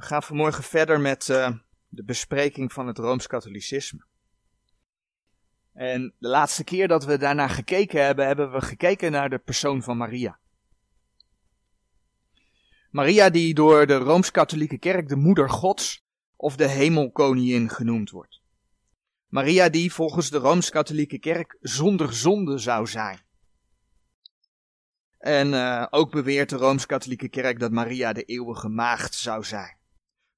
We gaan vanmorgen verder met uh, de bespreking van het Rooms-Katholicisme. En de laatste keer dat we daarnaar gekeken hebben, hebben we gekeken naar de persoon van Maria. Maria die door de Rooms-Katholieke Kerk de moeder Gods of de hemelkoningin genoemd wordt. Maria die volgens de Rooms-Katholieke Kerk zonder zonde zou zijn. En uh, ook beweert de Rooms-Katholieke Kerk dat Maria de eeuwige maagd zou zijn.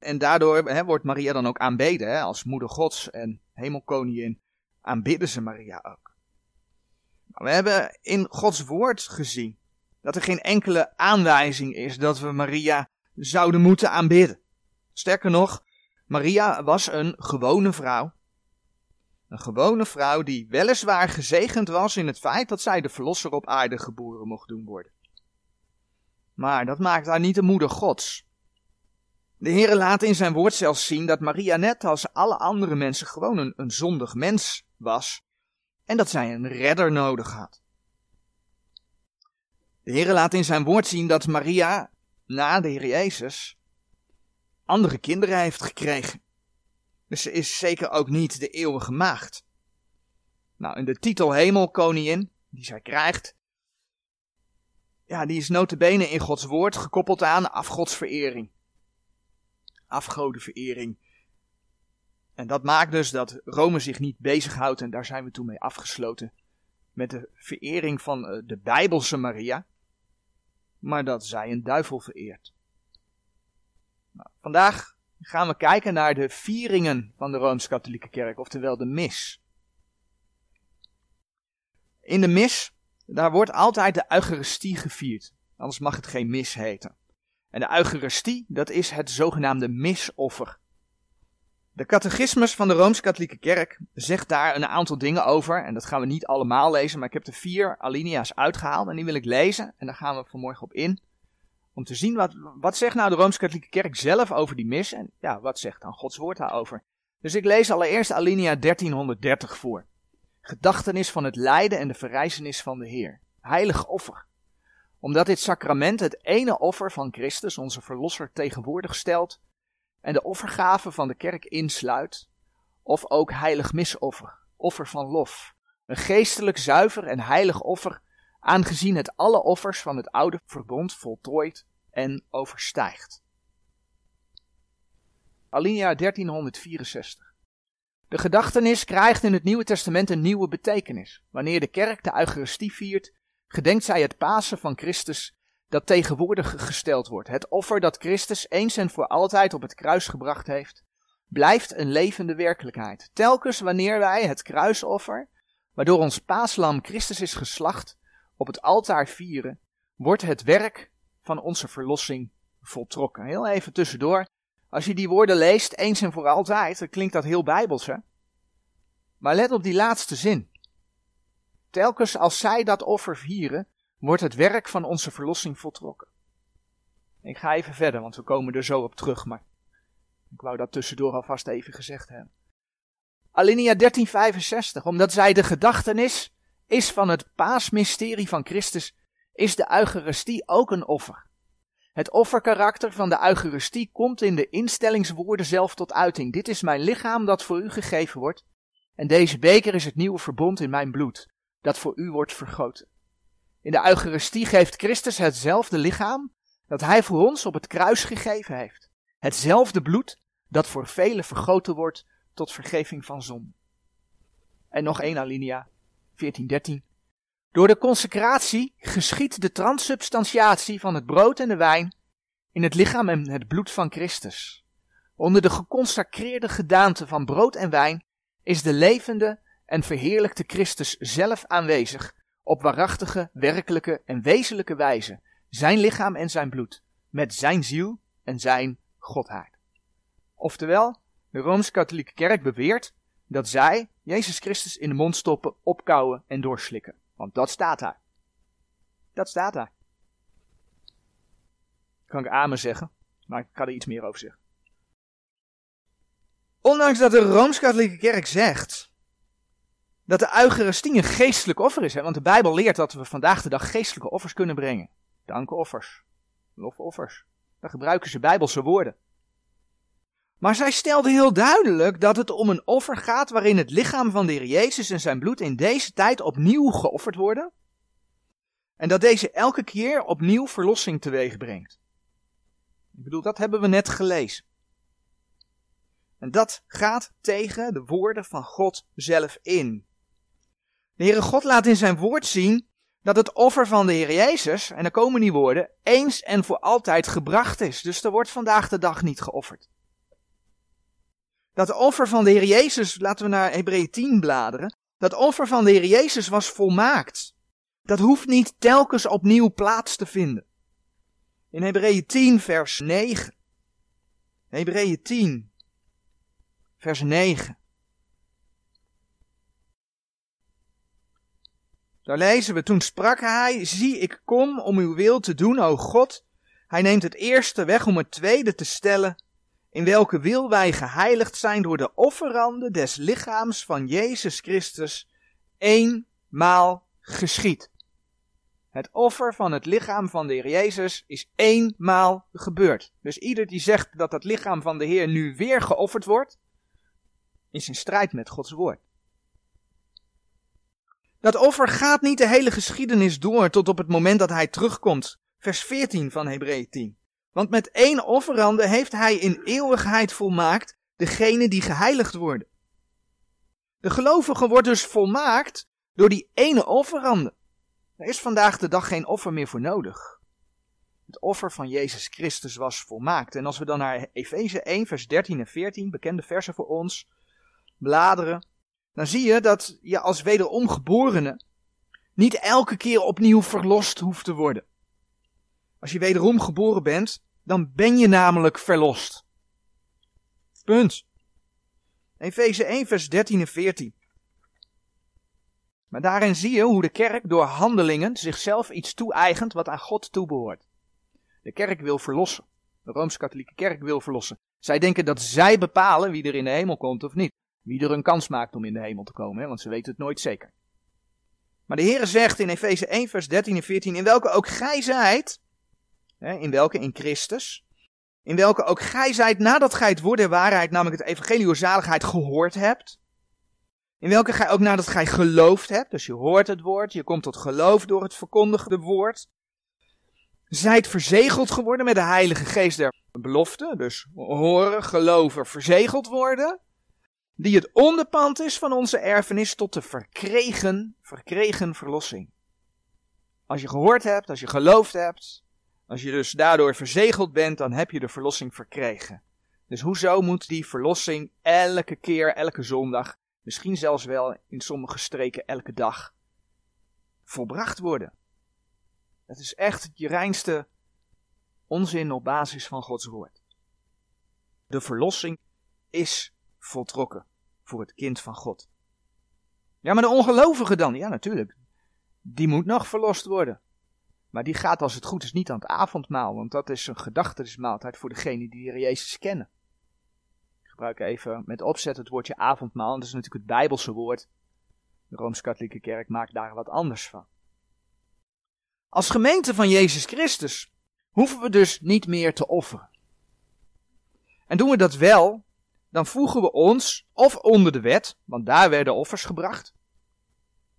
En daardoor hè, wordt Maria dan ook aanbeden hè, als moeder gods en hemelkoningin. Aanbidden ze Maria ook. Nou, we hebben in Gods woord gezien dat er geen enkele aanwijzing is dat we Maria zouden moeten aanbidden. Sterker nog, Maria was een gewone vrouw. Een gewone vrouw die weliswaar gezegend was in het feit dat zij de verlosser op aarde geboren mocht doen worden. Maar dat maakt haar niet de moeder Gods. De Heer laat in zijn woord zelfs zien dat Maria net als alle andere mensen gewoon een, zondig mens was en dat zij een redder nodig had. De Heer laat in zijn woord zien dat Maria na de Heer Jezus andere kinderen heeft gekregen. Dus ze is zeker ook niet de eeuwige maagd. Nou, in de titel hemelkoningin, die zij krijgt, ja, die is notabene in Gods woord gekoppeld aan afgodsverering afgodenverering. En dat maakt dus dat Rome zich niet bezighoudt, en daar zijn we toen mee afgesloten, met de verering van eh, de Bijbelse Maria, maar dat zij een duivel vereert. Nou, vandaag gaan we kijken naar de vieringen van de Rooms-Katholieke Kerk, oftewel de mis. In de mis, daar wordt altijd de Eucharistie gevierd, anders mag het geen mis heten. En de Eucharistie, dat is het zogenaamde misoffer. De catechismus van de Rooms-Katholieke Kerk zegt daar een aantal dingen over. En dat gaan we niet allemaal lezen, maar ik heb er vier alinea's uitgehaald. En die wil ik lezen. En daar gaan we vanmorgen op in. Om te zien wat, wat zegt nou de Rooms-Katholieke Kerk zelf over die mis. En ja, wat zegt dan Gods woord daarover. Dus ik lees allereerst alinea 1330 voor. Gedachtenis van het lijden en de verrijzenis van de Heer. Heilig offer omdat dit sacrament het ene offer van Christus, onze Verlosser, tegenwoordig stelt en de offergave van de kerk insluit, of ook heilig misoffer, offer van lof, een geestelijk zuiver en heilig offer, aangezien het alle offers van het oude verbond voltooid en overstijgt. Alinea 1364. De gedachtenis krijgt in het Nieuwe Testament een nieuwe betekenis. Wanneer de kerk de Eucharistie viert, gedenkt zij het Pasen van Christus dat tegenwoordig gesteld wordt. Het offer dat Christus eens en voor altijd op het kruis gebracht heeft, blijft een levende werkelijkheid. Telkens wanneer wij het kruisoffer, waardoor ons paaslam Christus is geslacht, op het altaar vieren, wordt het werk van onze verlossing voltrokken. Heel even tussendoor. Als je die woorden leest, eens en voor altijd, dan klinkt dat heel bijbels, hè? Maar let op die laatste zin. Telkens als zij dat offer vieren, wordt het werk van onze verlossing voltrokken. Ik ga even verder, want we komen er zo op terug, maar ik wou dat tussendoor alvast even gezegd hebben. Alinea 1365, omdat zij de gedachtenis is van het paasmysterie van Christus, is de Eucharistie ook een offer. Het offerkarakter van de Eucharistie komt in de instellingswoorden zelf tot uiting. Dit is mijn lichaam dat voor u gegeven wordt, en deze beker is het nieuwe verbond in mijn bloed dat voor u wordt vergoten. In de Eucharistie geeft Christus hetzelfde lichaam dat hij voor ons op het kruis gegeven heeft. Hetzelfde bloed dat voor velen vergoten wordt tot vergeving van zon. En nog één alinea, 1413. Door de consecratie geschiet de transsubstantiatie van het brood en de wijn in het lichaam en het bloed van Christus. Onder de geconsacreerde gedaante van brood en wijn is de levende en verheerlijkte Christus zelf aanwezig op waarachtige, werkelijke en wezenlijke wijze, zijn lichaam en zijn bloed, met zijn ziel en zijn godheid. Oftewel, de Rooms-Katholieke Kerk beweert dat zij Jezus Christus in de mond stoppen, opkouwen en doorslikken. Want dat staat daar. Dat staat daar. Kan ik amen zeggen, maar ik kan er iets meer over zeggen. Ondanks dat de Rooms-Katholieke Kerk zegt dat de Eucharistie een geestelijk offer is. Hè? Want de Bijbel leert dat we vandaag de dag geestelijke offers kunnen brengen. Dankoffers, lofoffers. Daar gebruiken ze Bijbelse woorden. Maar zij stelde heel duidelijk dat het om een offer gaat waarin het lichaam van de Heer Jezus en zijn bloed in deze tijd opnieuw geofferd worden. En dat deze elke keer opnieuw verlossing teweeg brengt. Ik bedoel, dat hebben we net gelezen. En dat gaat tegen de woorden van God zelf in. De Heere God laat in zijn woord zien dat het offer van de Heer Jezus, en er komen die woorden, eens en voor altijd gebracht is. Dus er wordt vandaag de dag niet geofferd. Dat offer van de Heer Jezus, laten we naar Hebreeën 10 bladeren, dat offer van de Heer Jezus was volmaakt. Dat hoeft niet telkens opnieuw plaats te vinden. In Hebreeën 10 vers 9. Hebreeën 10 vers 9. Daar lezen we, toen sprak hij, zie ik kom om uw wil te doen, o God. Hij neemt het eerste weg om het tweede te stellen, in welke wil wij geheiligd zijn door de offeranden des lichaams van Jezus Christus, eenmaal geschied. Het offer van het lichaam van de Heer Jezus is eenmaal gebeurd. Dus ieder die zegt dat het lichaam van de Heer nu weer geofferd wordt, is in strijd met Gods woord. Dat offer gaat niet de hele geschiedenis door tot op het moment dat hij terugkomt. Vers 14 van Hebreeën 10. Want met één offerande heeft hij in eeuwigheid volmaakt degene die geheiligd worden. De gelovige wordt dus volmaakt door die ene offerande. Er is vandaag de dag geen offer meer voor nodig. Het offer van Jezus Christus was volmaakt. En als we dan naar Efeze 1, vers 13 en 14, bekende versen voor ons, bladeren, dan zie je dat je als wederomgeborene niet elke keer opnieuw verlost hoeft te worden. Als je wederom geboren bent, dan ben je namelijk verlost. Punt. Efeze 1, vers 13 en 14. Maar daarin zie je hoe de kerk door handelingen zichzelf iets toe-eigent wat aan God toebehoort. De kerk wil verlossen. De Rooms-Katholieke kerk wil verlossen. Zij denken dat zij bepalen wie er in de hemel komt of niet. Wie er een kans maakt om in de hemel te komen, hè, want ze weten het nooit zeker. Maar de Heer zegt in Efeze 1, vers 13 en 14: In welke ook gij zijt, hè, in welke in Christus, in welke ook gij zijt nadat gij het woord der waarheid, namelijk het evangelie zaligheid, gehoord hebt. In welke gij ook nadat gij geloofd hebt, dus je hoort het woord, je komt tot geloof door het verkondigde woord. Zijt verzegeld geworden met de heilige geest der belofte, dus horen, geloven, verzegeld worden die het onderpand is van onze erfenis tot de verkregen, verkregen verlossing. Als je gehoord hebt, als je geloofd hebt, als je dus daardoor verzegeld bent, dan heb je de verlossing verkregen. Dus hoezo moet die verlossing elke keer, elke zondag, misschien zelfs wel in sommige streken elke dag, volbracht worden? Het is echt je reinste onzin op basis van Gods woord. De verlossing is voltrokken voor het kind van God. Ja, maar de ongelovige dan? Ja, natuurlijk. Die moet nog verlost worden. Maar die gaat als het goed is niet aan het avondmaal, want dat is een gedachtenismaaltijd voor degenen die de Jezus kennen. Ik gebruik even met opzet het woordje avondmaal, en dat is natuurlijk het Bijbelse woord. De Rooms-Katholieke Kerk maakt daar wat anders van. Als gemeente van Jezus Christus hoeven we dus niet meer te offeren. En doen we dat wel, dan voegen we ons of onder de wet, want daar werden offers gebracht,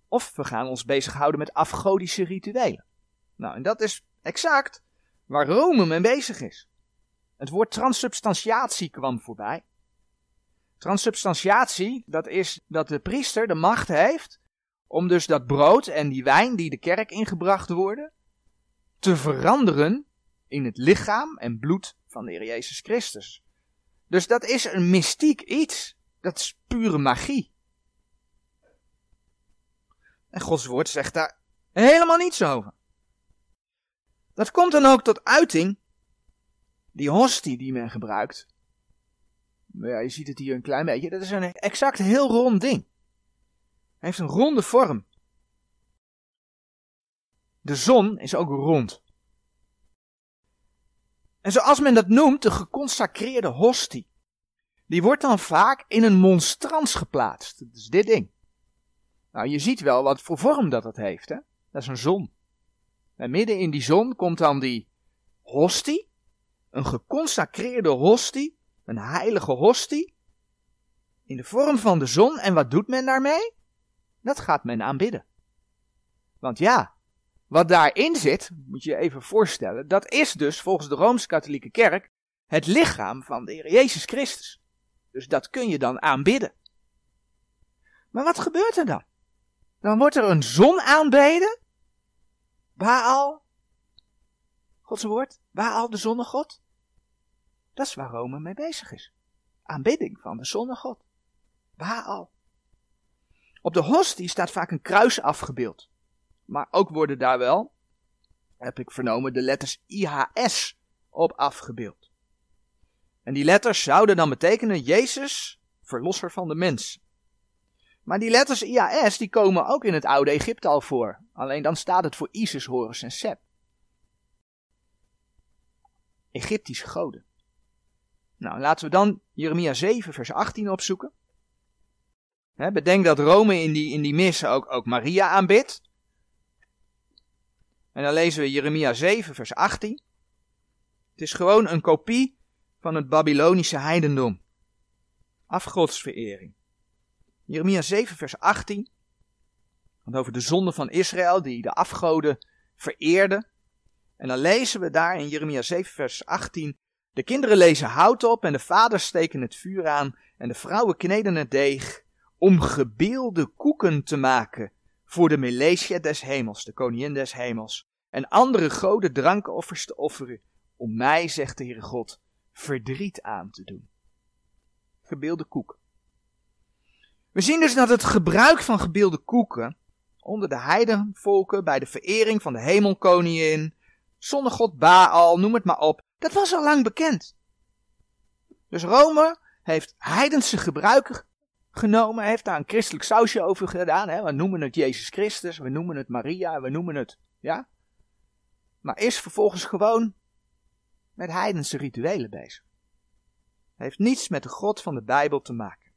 of we gaan ons bezighouden met afgodische rituelen. Nou, en dat is exact waar Rome mee bezig is. Het woord transubstantiatie kwam voorbij. Transubstantiatie, dat is dat de priester de macht heeft om dus dat brood en die wijn die de kerk ingebracht worden, te veranderen in het lichaam en bloed van de Heer Jezus Christus. Dus dat is een mystiek iets. Dat is pure magie. En Gods woord zegt daar helemaal niets over. Dat komt dan ook tot uiting. Die hostie die men gebruikt. Ja, je ziet het hier een klein beetje. Dat is een exact heel rond ding. Hij heeft een ronde vorm. De zon is ook rond. En zoals men dat noemt, de geconsacreerde hostie. Die wordt dan vaak in een monstrans geplaatst. Dat is dit ding. Nou, je ziet wel wat voor vorm dat het heeft, hè? Dat is een zon. En midden in die zon komt dan die hostie, een geconsacreerde hostie, een heilige hostie in de vorm van de zon. En wat doet men daarmee? Dat gaat men aanbidden. Want ja, wat daarin zit, moet je je even voorstellen, dat is dus volgens de Rooms-Katholieke Kerk het lichaam van de Heer Jezus Christus. Dus dat kun je dan aanbidden. Maar wat gebeurt er dan? Dan wordt er een zon aanbeden. Baal. Gods woord. Baal, de zonnegod. Dat is waar Rome mee bezig is. Aanbidding van de zonnegod. Baal. Op de hostie staat vaak een kruis afgebeeld. Maar ook worden daar wel, heb ik vernomen, de letters IHS op afgebeeld. En die letters zouden dan betekenen Jezus, verlosser van de mens. Maar die letters IAS die komen ook in het oude Egypte al voor. Alleen dan staat het voor Isis, Horus en Seb. Egyptische goden. Nou, laten we dan Jeremia 7, vers 18 opzoeken. bedenk dat Rome in die, in die missen ook, ook Maria aanbidt. En dan lezen we Jeremia 7, vers 18. Het is gewoon een kopie van het Babylonische heidendom. Afgodsverering. Jeremia 7, vers 18. Want over de zonde van Israël, die de afgoden vereerden. En dan lezen we daar in Jeremia 7, vers 18. De kinderen lezen hout op en de vaders steken het vuur aan en de vrouwen kneden het deeg om gebeelde koeken te maken voor de Melesia des hemels, de koningin des hemels, en andere goden drankoffers te offeren, om mij, zegt de Heere God, verdriet aan te doen. Gebeelde koek. We zien dus dat het gebruik van gebeelde koeken onder de heidenvolken bij de verering van de hemelkoningin, zonnegod Baal, noem het maar op, dat was al lang bekend. Dus Rome heeft heidense gebruiken genomen, heeft daar een christelijk sausje over gedaan. Hè? We noemen het Jezus Christus, we noemen het Maria, we noemen het, ja. Maar is vervolgens gewoon met heidense rituelen bezig. Heeft niets met de God van de Bijbel te maken.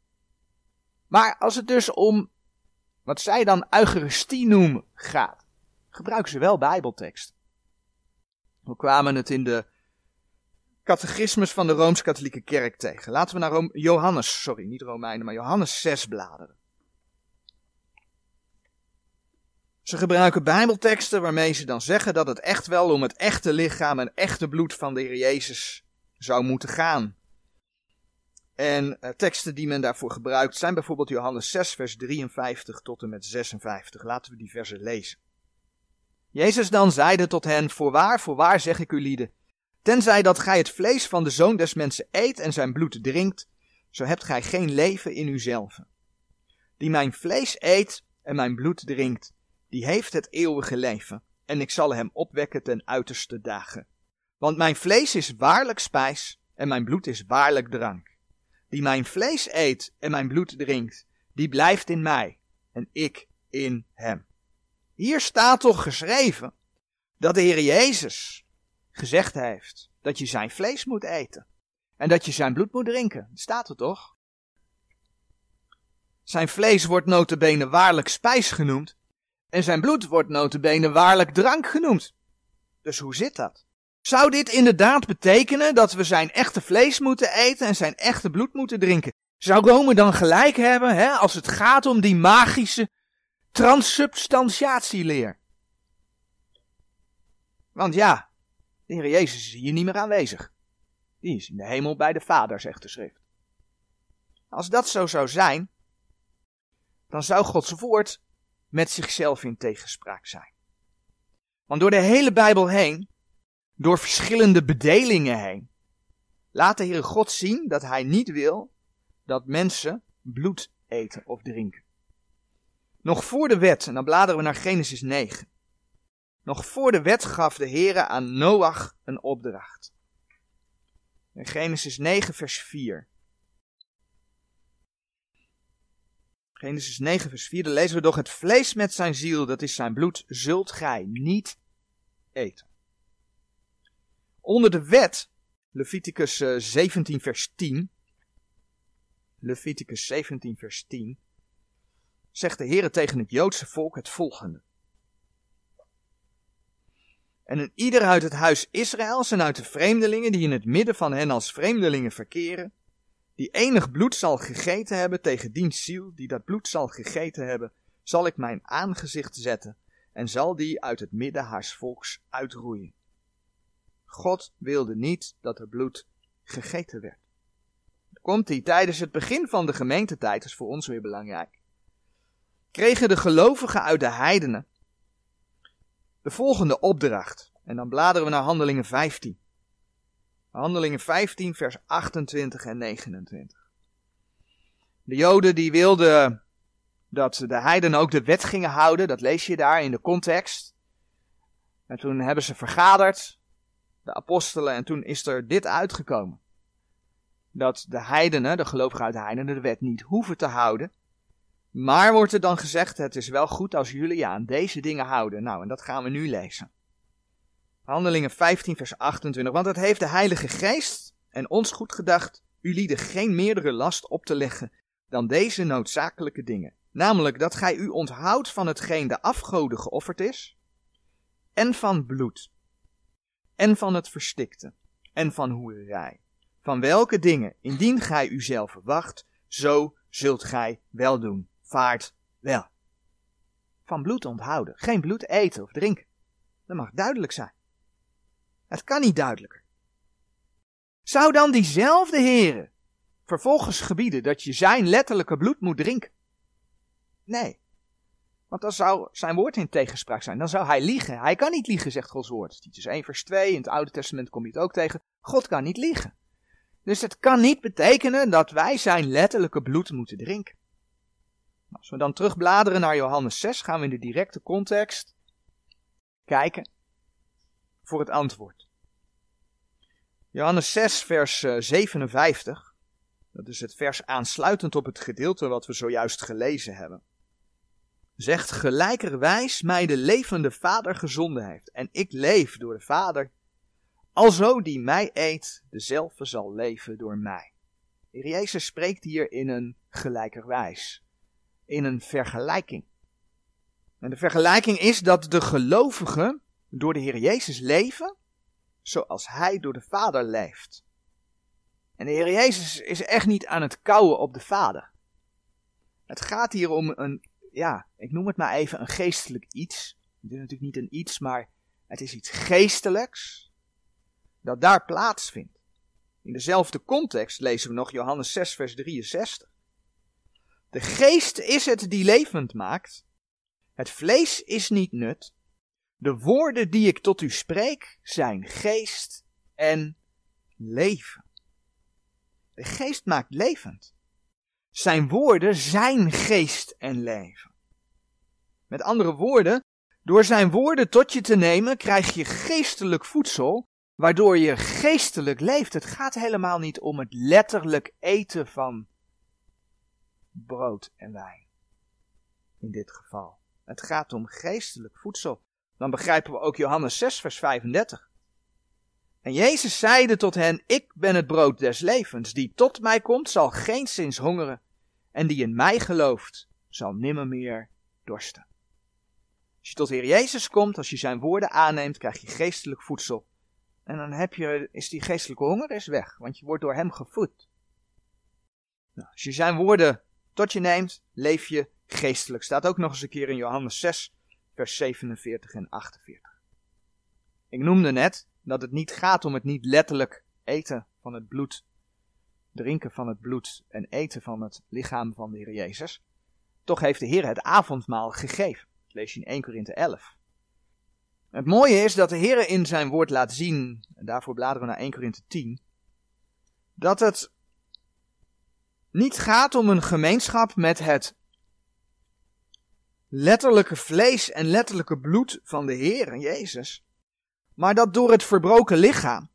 Maar als het dus om wat zij dan Eucharistie noemen gaat, gebruiken ze wel Bijbeltekst. We kwamen het in de catechismus van de Rooms-Katholieke Kerk tegen. Laten we naar Johannes, sorry, niet Romeinen, maar Johannes 6 bladeren. Ze gebruiken Bijbelteksten waarmee ze dan zeggen dat het echt wel om het echte lichaam en echte bloed van de Heer Jezus zou moeten gaan. En uh, teksten die men daarvoor gebruikt zijn bijvoorbeeld Johannes 6, vers 53 tot en met 56. Laten we die versen lezen. Jezus dan zeide tot hen: Voorwaar, voorwaar zeg ik u lieden. Tenzij dat gij het vlees van de zoon des mensen eet en zijn bloed drinkt, zo hebt gij geen leven in uzelf. Die mijn vlees eet en mijn bloed drinkt, die heeft het eeuwige leven, en ik zal hem opwekken ten uiterste dagen. Want mijn vlees is waarlijk spijs en mijn bloed is waarlijk drank. Die mijn vlees eet en mijn bloed drinkt, die blijft in mij en ik in hem. Hier staat toch geschreven dat de Heer Jezus gezegd heeft dat je zijn vlees moet eten en dat je zijn bloed moet drinken. Staat er toch? Zijn vlees wordt notabene waarlijk spijs genoemd en zijn bloed wordt notabene waarlijk drank genoemd. Dus hoe zit dat? Zou dit inderdaad betekenen dat we zijn echte vlees moeten eten en zijn echte bloed moeten drinken? Zou Rome dan gelijk hebben hè, als het gaat om die magische transsubstantiatieleer? Want ja, de Heer Jezus is hier niet meer aanwezig. Die is in de hemel bij de Vader, zegt de schrift. Als dat zo zou zijn, dan zou Gods woord met zichzelf in tegenspraak zijn. Want door de hele Bijbel heen, door verschillende bedelingen heen, laat de Heere God zien dat Hij niet wil dat mensen bloed eten of drinken. Nog voor de wet, en dan bladeren we naar Genesis 9. Nog voor de wet gaf de Heere aan Noach een opdracht. In Genesis 9, vers 4. Genesis 9, vers 4, dan lezen we doch het vlees met zijn ziel, dat is zijn bloed, zult gij niet eten. Onder de wet, Leviticus 17, eh, vers 10, Leviticus 17, vers 10, zegt de Heer tegen het Joodse volk het volgende. En een ieder uit het huis Israëls en uit de vreemdelingen die in het midden van hen als vreemdelingen verkeren, die enig bloed zal gegeten hebben tegen diens ziel, die dat bloed zal gegeten hebben, zal ik mijn aangezicht zetten en zal die uit het midden haars volks uitroeien. God wilde niet dat er bloed gegeten werd. Komt hij tijdens het begin van de gemeentetijd, is voor ons weer belangrijk, kregen de gelovigen uit de heidenen de volgende opdracht. En dan bladeren we naar Handelingen 15. Handelingen 15, vers 28 en 29. De Joden die wilden dat de heidenen ook de wet gingen houden, dat lees je daar in de context. En toen hebben ze vergaderd, de apostelen, en toen is er dit uitgekomen. Dat de heidenen, de gelovigen uit de heidenen, de wet niet hoeven te houden. Maar wordt er dan gezegd, het is wel goed als jullie aan deze dingen houden. Nou, en dat gaan we nu lezen. Handelingen 15, vers 28. Want het heeft de Heilige Geest en ons goed gedacht, u lieden geen meerdere last op te leggen dan deze noodzakelijke dingen. Namelijk dat gij u onthoudt van hetgeen de afgoden geofferd is, en van bloed, en van het verstikte, en van hoerij. Van welke dingen, indien gij uzelf wacht, zo zult gij wel doen. Vaart wel. Van bloed onthouden, geen bloed eten of drinken. Dat mag duidelijk zijn. Het kan niet duidelijker. Zou dan diezelfde Heere vervolgens gebieden dat je zijn letterlijke bloed moet drinken? Nee. Want dan zou zijn woord in tegenspraak zijn. Dan zou hij liegen. Hij kan niet liegen, zegt Gods woord. Titus 1 vers 2, in het Oude Testament kom je het ook tegen. God kan niet liegen. Dus het kan niet betekenen dat wij zijn letterlijke bloed moeten drinken. Als we dan terugbladeren naar Johannes 6, gaan we in de directe context kijken voor het antwoord. Johannes 6, vers 57. Eh, dat is het vers aansluitend op het gedeelte wat we zojuist gelezen hebben. Zegt gelijkerwijs mij de levende Vader gezonden heeft. En ik leef door de Vader. Alzo die mij eet, dezelfde zal leven door mij. Jezus spreekt hier in een gelijkerwijs. In een vergelijking. En de vergelijking is dat de gelovigen door de Heer Jezus leven zoals Hij door de Vader leeft. En de Heer Jezus is echt niet aan het kouwen op de Vader. Het gaat hier om een, ja, ik noem het maar even een geestelijk iets. Het is natuurlijk niet een iets, maar het is iets geestelijks dat daar plaatsvindt. In dezelfde context lezen we nog Johannes 6, vers 63. De geest is het die levend maakt. Het vlees is niet nut. De woorden die ik tot u spreek zijn geest en leven. De geest maakt levend. Zijn woorden zijn geest en leven. Met andere woorden, door zijn woorden tot je te nemen, krijg je geestelijk voedsel, waardoor je geestelijk leeft. Het gaat helemaal niet om het letterlijk eten van brood en wijn. In dit geval. Het gaat om geestelijk voedsel. Dan begrijpen we ook Johannes 6, vers 35. En Jezus zeide tot hen, ik ben het brood des levens, die tot mij komt zal geen zins hongeren, en die in mij gelooft zal nimmer meer dorsten. Als je tot Heer Jezus komt, als je zijn woorden aanneemt, krijg je geestelijk voedsel. En dan heb je, is die geestelijke honger is weg, want je wordt door hem gevoed. Nou, als je zijn woorden tot je neemt, leef je geestelijk. Staat ook nog eens een keer in Johannes 6, vers 47 en 48. Ik noemde net dat het niet gaat om het niet letterlijk eten van het bloed, drinken van het bloed en eten van het lichaam van de Heer Jezus. Toch heeft de Heer het avondmaal gegeven. Lees je in 1 Korinthe 11. Het mooie is dat de Heer in zijn woord laat zien, en daarvoor bladeren we naar 1 Korinthe 10, dat het niet gaat om een gemeenschap met het letterlijke vlees en letterlijke bloed van de Heer Jezus, maar dat door het verbroken lichaam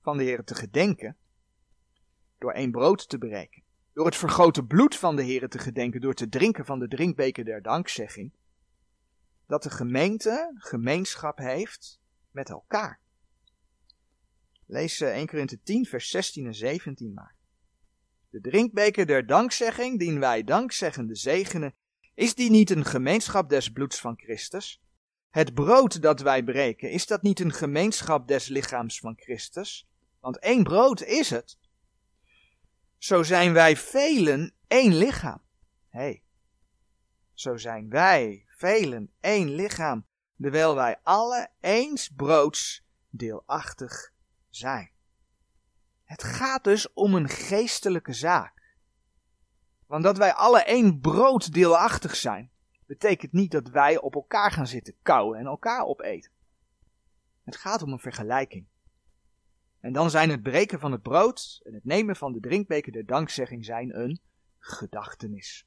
van de Heer te gedenken, door één brood te breken, door het vergoten bloed van de Heer te gedenken, door te drinken van de drinkbeker der dankzegging, dat de gemeente gemeenschap heeft met elkaar. Lees 1 eh, Korinthe 10, vers 16 en 17 maar. De drinkbeker der dankzegging, dien wij dankzeggende zegenen, is die niet een gemeenschap des bloeds van Christus? het brood dat wij breken, is dat niet een gemeenschap des lichaams van Christus? Want één brood is het. Zo zijn wij velen één lichaam. Hé, hey. zo zijn wij velen één lichaam, terwijl wij alle eens broods deelachtig zijn. Het gaat dus om een geestelijke zaak. Want dat wij alle één brood deelachtig zijn, betekent niet dat wij op elkaar gaan zitten kauwen en elkaar opeten. Het gaat om een vergelijking. En dan zijn het breken van het brood en het nemen van de drinkbeker der dankzegging zijn een gedachtenis.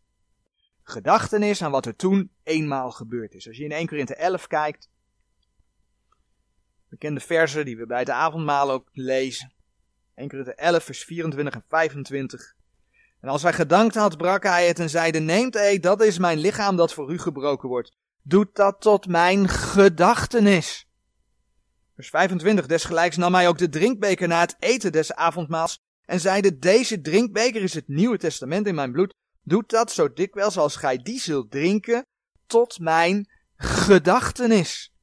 Gedachtenis aan wat er toen eenmaal gebeurd is. Als je in 1 Korinthe 11 kijkt, bekende versen die we bij het avondmaal ook lezen. 1 Korinthe 11 vers 24 en 25. En als hij gedankt had, brak hij het en zeide, neemt eet, dat is mijn lichaam dat voor u gebroken wordt. Doet dat tot mijn gedachtenis. Vers 25, desgelijks nam hij ook de drinkbeker na het eten des avondmaals en zeide, deze drinkbeker is het Nieuwe Testament in mijn bloed. Doet dat zo dikwijls als gij die zult drinken, tot mijn gedachtenis.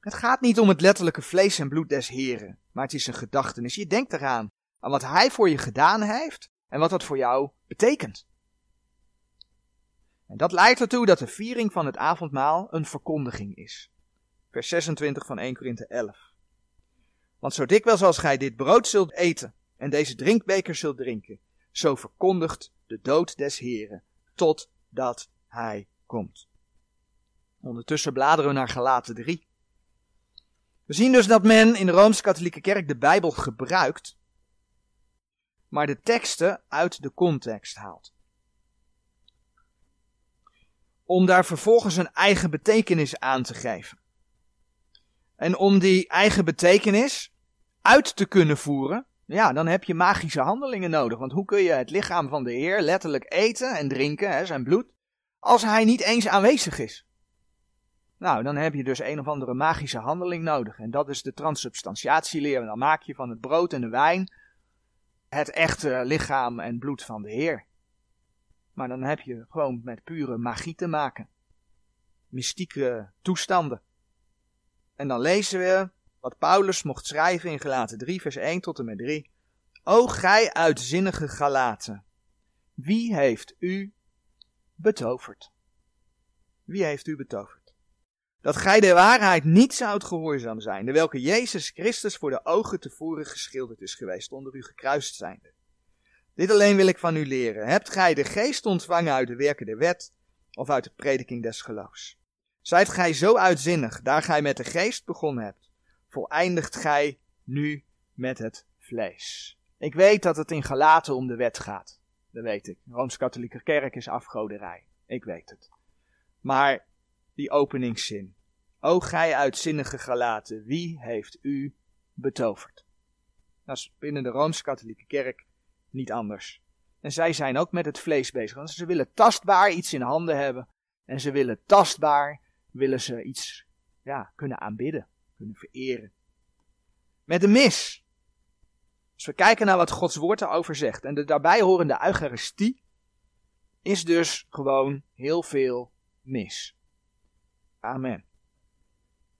Het gaat niet om het letterlijke vlees en bloed des Heren, maar het is een gedachtenis. Je denkt eraan aan wat Hij voor je gedaan heeft en wat dat voor jou betekent. En dat leidt ertoe dat de viering van het avondmaal een verkondiging is. Vers 26 van 1 Korinthe 11. Want zo dikwijls als gij dit brood zult eten en deze drinkbeker zult drinken, zo verkondigt de dood des Heren, totdat hij komt. Ondertussen bladeren we naar Galaten 3. We zien dus dat men in de Rooms-Katholieke Kerk de Bijbel gebruikt maar de teksten uit de context haalt. Om daar vervolgens een eigen betekenis aan te geven. En om die eigen betekenis uit te kunnen voeren, ja, dan heb je magische handelingen nodig. Want hoe kun je het lichaam van de Heer letterlijk eten en drinken, hè, zijn bloed, als hij niet eens aanwezig is? Nou, dan heb je dus een of andere magische handeling nodig. En dat is de transubstantiatieleer. En dan maak je van het brood en de wijn het echte lichaam en bloed van de Heer. Maar dan heb je gewoon met pure magie te maken. Mystieke toestanden. En dan lezen we wat Paulus mocht schrijven in Galaten 3, vers 1 tot en met 3. O gij uitzinnige Galaten, wie heeft u betoverd? Wie heeft u betoverd? Dat gij de waarheid niet zoudt gehoorzaam zijn, de welke Jezus Christus voor de ogen tevoren geschilderd is geweest, onder u gekruist zijnde. Dit alleen wil ik van u leren. Hebt gij de geest ontvangen uit de werken der wet, of uit de prediking des geloofs? Zijt gij zo uitzinnig, daar gij met de geest begonnen hebt, voleindigt gij nu met het vlees. Ik weet dat het in Galaten om de wet gaat. Dat weet ik. Rooms-Katholieke Kerk is afgoderij. Ik weet het. Maar die openingszin. O gij uitzinnige Galaten, wie heeft u betoverd? Dat is binnen de Rooms-Katholieke Kerk niet anders. En zij zijn ook met het vlees bezig. Want ze willen tastbaar iets in handen hebben. En ze willen tastbaar, willen ze iets ja, kunnen aanbidden, kunnen vereren. Met de mis. Als we kijken naar wat Gods woord erover zegt. En de daarbij horende Eucharistie is dus gewoon heel veel mis. Amen.